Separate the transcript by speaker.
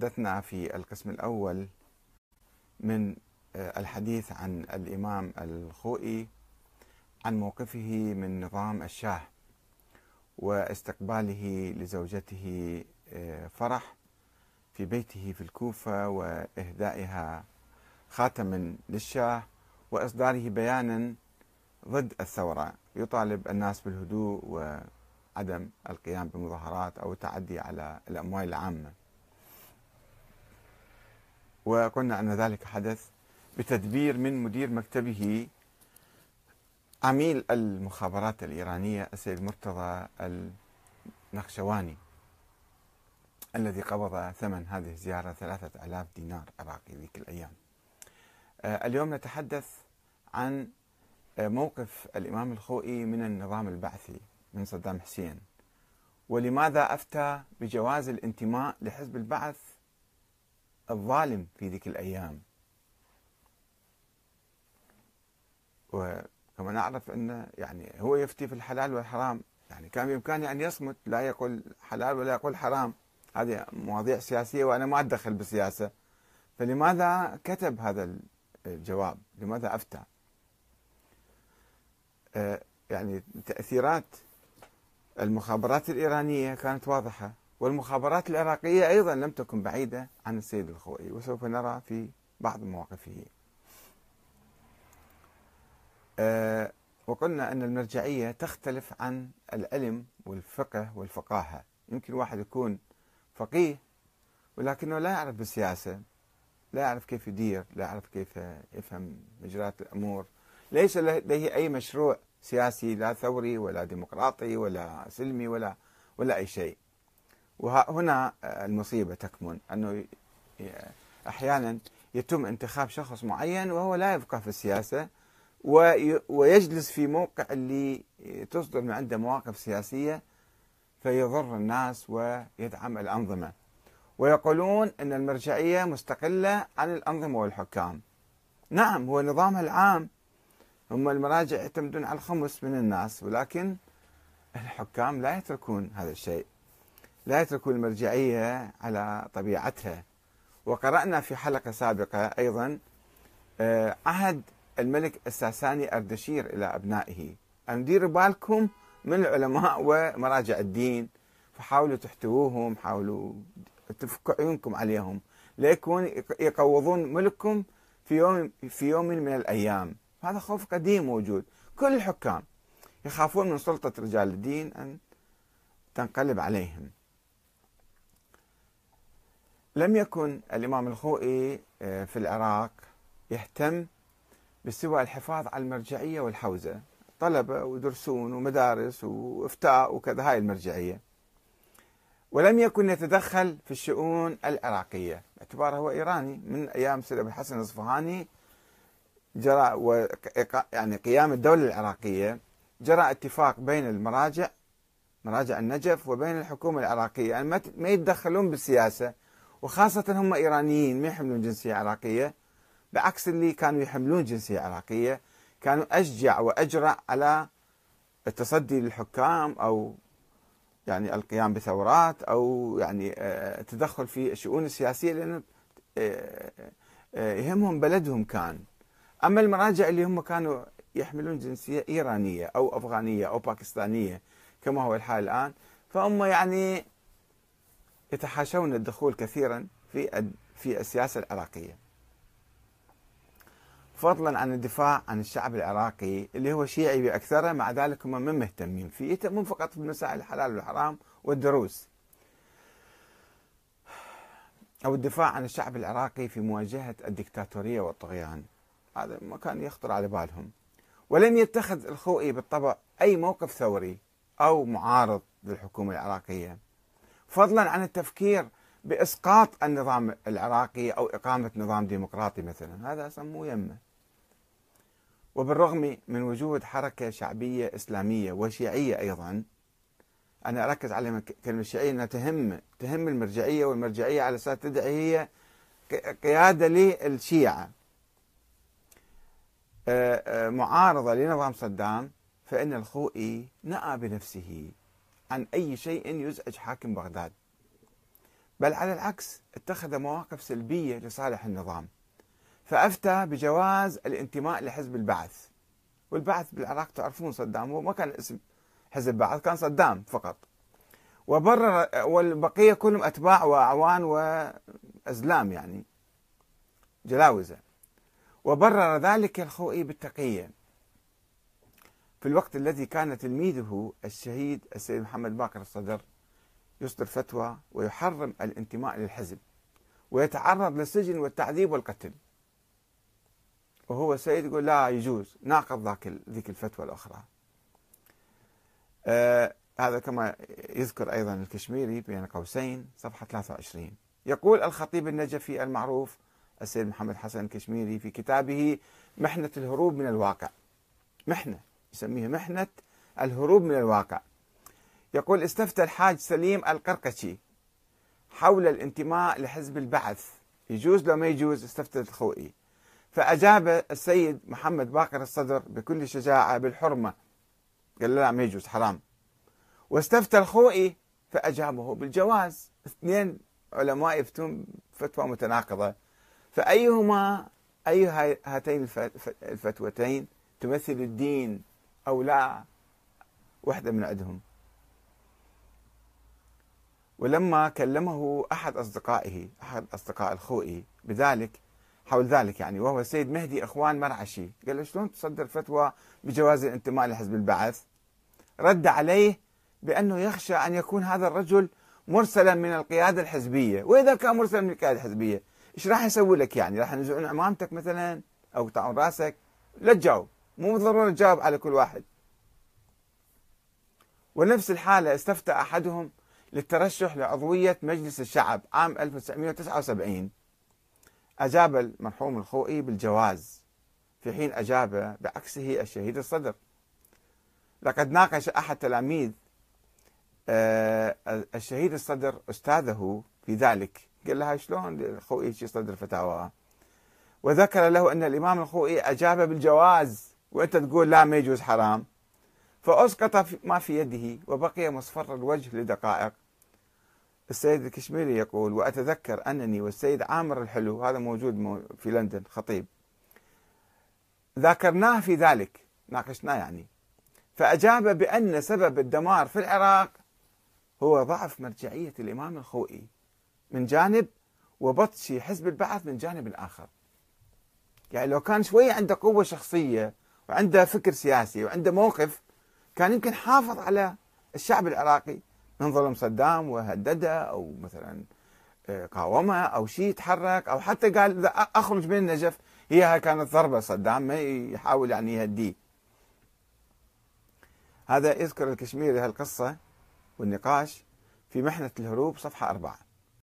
Speaker 1: تحدثنا في القسم الأول من آه، الحديث عن الإمام الخوئي عن موقفه من نظام الشاه واستقباله لزوجته آه، فرح في بيته في الكوفة وإهدائها خاتما للشاه وإصداره بيانا ضد الثورة يطالب الناس بالهدوء وعدم القيام بمظاهرات أو التعدي على الأموال العامة. وقلنا أن ذلك حدث بتدبير من مدير مكتبه عميل المخابرات الإيرانية السيد مرتضى النخشواني الذي قبض ثمن هذه الزيارة ثلاثة ألاف دينار عراقي ذيك الأيام. آه، اليوم نتحدث عن آه، موقف الإمام الخوئي من النظام البعثي من صدام حسين. ولماذا أفتى بجواز الانتماء لحزب البعث الظالم في ذيك الأيام. وكما نعرف أن يعني هو يفتي في الحلال والحرام. يعني كان بإمكانه أن يصمت لا يقول حلال ولا يقول حرام. هذه مواضيع سياسية وأنا ما أتدخل بالسياسة فلماذا كتب هذا الجواب؟ لماذا أفتى؟ آه، يعني تأثيرات المخابرات الإيرانية كانت واضحة. والمخابرات العراقية أيضا لم تكن بعيدة عن السيد الخوئي وسوف نرى في بعض مواقفه. أه وقلنا أن المرجعية تختلف عن العلم والفقه والفقاهة. يمكن واحد يكون فقيه ولكنه لا يعرف بالسياسة لا يعرف كيف يدير لا يعرف كيف يفهم مجريات الأمور. ليس لديه أي مشروع سياسي لا ثوري ولا ديمقراطي ولا سلمي ولا ولا أي شيء. وهنا المصيبة تكمن أنه أحيانا يتم انتخاب شخص معين وهو لا يفقه في السياسة ويجلس في موقع اللي تصدر من عنده مواقف سياسية فيضر الناس ويدعم الأنظمة. ويقولون أن المرجعية مستقلة عن الأنظمة والحكام. نعم هو نظامها العام. هم المراجع يعتمدون على الخمس من الناس ولكن الحكام لا يتركون هذا الشيء. لا يتركون المرجعية على طبيعتها. وقرأنا في حلقة سابقة أيضا آه، عهد الملك الساساني أردشير إلى أبنائه. أن ديروا بالكم من العلماء ومراجع الدين فحاولوا تحتووهم حاولوا تفكوا عيونكم عليهم. ليكون يقوضون ملككم في يوم في يوم من الأيام. هذا خوف قديم موجود. كل الحكام يخافون من سلطة رجال الدين أن تنقلب عليهم. لم يكن الإمام الخوئي آه، في العراق يهتم بسوى الحفاظ على المرجعية والحوزة طلبة ودرسون ومدارس وإفتاء وكذا هاي المرجعية. ولم يكن يتدخل في الشؤون العراقية. باعتباره هو إيراني. من أيام سيد أبو الحسن الأصفهاني جرى و يعني قيام الدولة العراقية جرى اتفاق بين المراجع مراجع النجف وبين الحكومة العراقية. يعني ما يتدخلون بالسياسة. وخاصة هم إيرانيين ما يحملون جنسية عراقية. بعكس اللي كانوا يحملون جنسية عراقية كانوا أشجع وأجرأ على التصدي للحكام أو يعني القيام بثورات أو يعني التدخل آه، في الشؤون السياسية لأنه آه، آه، يهمهم بلدهم كان. أما المراجع اللي هم كانوا يحملون جنسية إيرانية أو أفغانية أو باكستانية كما هو الحال الآن فهم يعني يتحاشون الدخول كثيرا في في السياسة العراقية. فضلا عن الدفاع عن الشعب العراقي اللي هو شيعي بأكثره مع ذلك هم من مهتمين فيه. يهتمون فقط بمسائل الحلال والحرام والدروس. أو الدفاع عن الشعب العراقي في مواجهة الدكتاتورية والطغيان. هذا ما كان يخطر على بالهم. ولم يتخذ الخوئي بالطبع أي موقف ثوري أو معارض للحكومة العراقية. فضلا عن التفكير بإسقاط النظام العراقي أو إقامة نظام ديمقراطي مثلا. هذا سموه يمة. وبالرغم من وجود حركة شعبية إسلامية وشيعية أيضا أنا أركز على كلمة الشيعية أنها تهم تهم المرجعية والمرجعية على أساس تدعي هي قيادة للشيعة. آه، آه، معارضة لنظام صدام فإن الخوئي نأى بنفسه عن أي شيء يزعج حاكم بغداد. بل على العكس اتخذ مواقف سلبية لصالح النظام فأفتى بجواز الانتماء لحزب البعث. والبعث بالعراق تعرفون صدام هو ما كان اسم حزب بعث كان صدام فقط. وبرر والبقية كلهم أتباع وأعوان وأزلام يعني جلاوزة. وبرر ذلك الخوئي بالتقية. في الوقت الذي كان تلميذه الشهيد السيد محمد باكر الصدر يصدر فتوى ويحرم الانتماء للحزب ويتعرض للسجن والتعذيب والقتل. وهو السيد يقول لا يجوز ناقض ذاك ذيك الفتوى الأخرى. آه هذا كما يذكر أيضا الكشميري بين قوسين صفحة 23 يقول الخطيب النجفي المعروف السيد محمد حسن الكشميري في كتابه محنة الهروب من الواقع. محنة. يسميها محنة الهروب من الواقع. يقول استفتى الحاج سليم القرقشي حول الانتماء لحزب البعث. يجوز لو ما يجوز استفتى الخوئي. فأجاب السيد محمد باقر الصدر بكل شجاعة بالحرمة. قال لا ما يجوز حرام. واستفتى الخوئي فأجابه بالجواز. اثنين علماء يفتون فتوى متناقضة. فأيهما أي هاتين الفتوتين تمثل الدين أو لا واحدة من عندهم. ولما كلمه أحد أصدقائه أحد أصدقاء الخوئي بذلك حول ذلك يعني وهو السيد مهدي إخوان مرعشي قال له شلون تصدر فتوى بجواز الانتماء لحزب البعث؟ رد عليه بأنه يخشى أن يكون هذا الرجل مرسلا من القيادة الحزبية. وإذا كان مرسلا من القيادة الحزبية إيش راح يسوي لك يعني؟ راح ينزعون عمامتك مثلا أو يقطعون رأسك؟ لا تجاوب. مو ضروري تجاوب على كل واحد. ونفس الحالة استفتى أحدهم للترشح لعضوية مجلس الشعب عام 1979 أجاب المرحوم الخوئي بالجواز في حين أجاب بعكسه الشهيد الصدر. لقد ناقش أحد تلاميذ آه، الشهيد الصدر أستاذه في ذلك. قال لها شلون؟ الخوئي يصدر فتاوى. وذكر له أن الإمام الخوئي أجاب بالجواز. وأنت تقول لا ما يجوز حرام. فأسقط ما في يده وبقي مصفر الوجه لدقائق. السيد الكشميري يقول وأتذكر أنني والسيد عامر الحلو هذا موجود في لندن خطيب. ذاكرناه في ذلك ناقشناه يعني. فأجاب بأن سبب الدمار في العراق هو ضعف مرجعية الإمام الخوئي من جانب وبطش حزب البعث من جانب آخر. يعني لو كان شوية عنده قوة شخصية وعنده فكر سياسي وعنده موقف كان يمكن حافظ على الشعب العراقي من ظلم صدام وهدده أو مثلا آه، قاومه أو شيء تحرك أو حتى قال اذا أخرج من النجف. هي كانت ضربة صدام ما يحاول يعني يهديه. هذا يذكر الكشميري هالقصة والنقاش في محنة الهروب صفحة أربعة.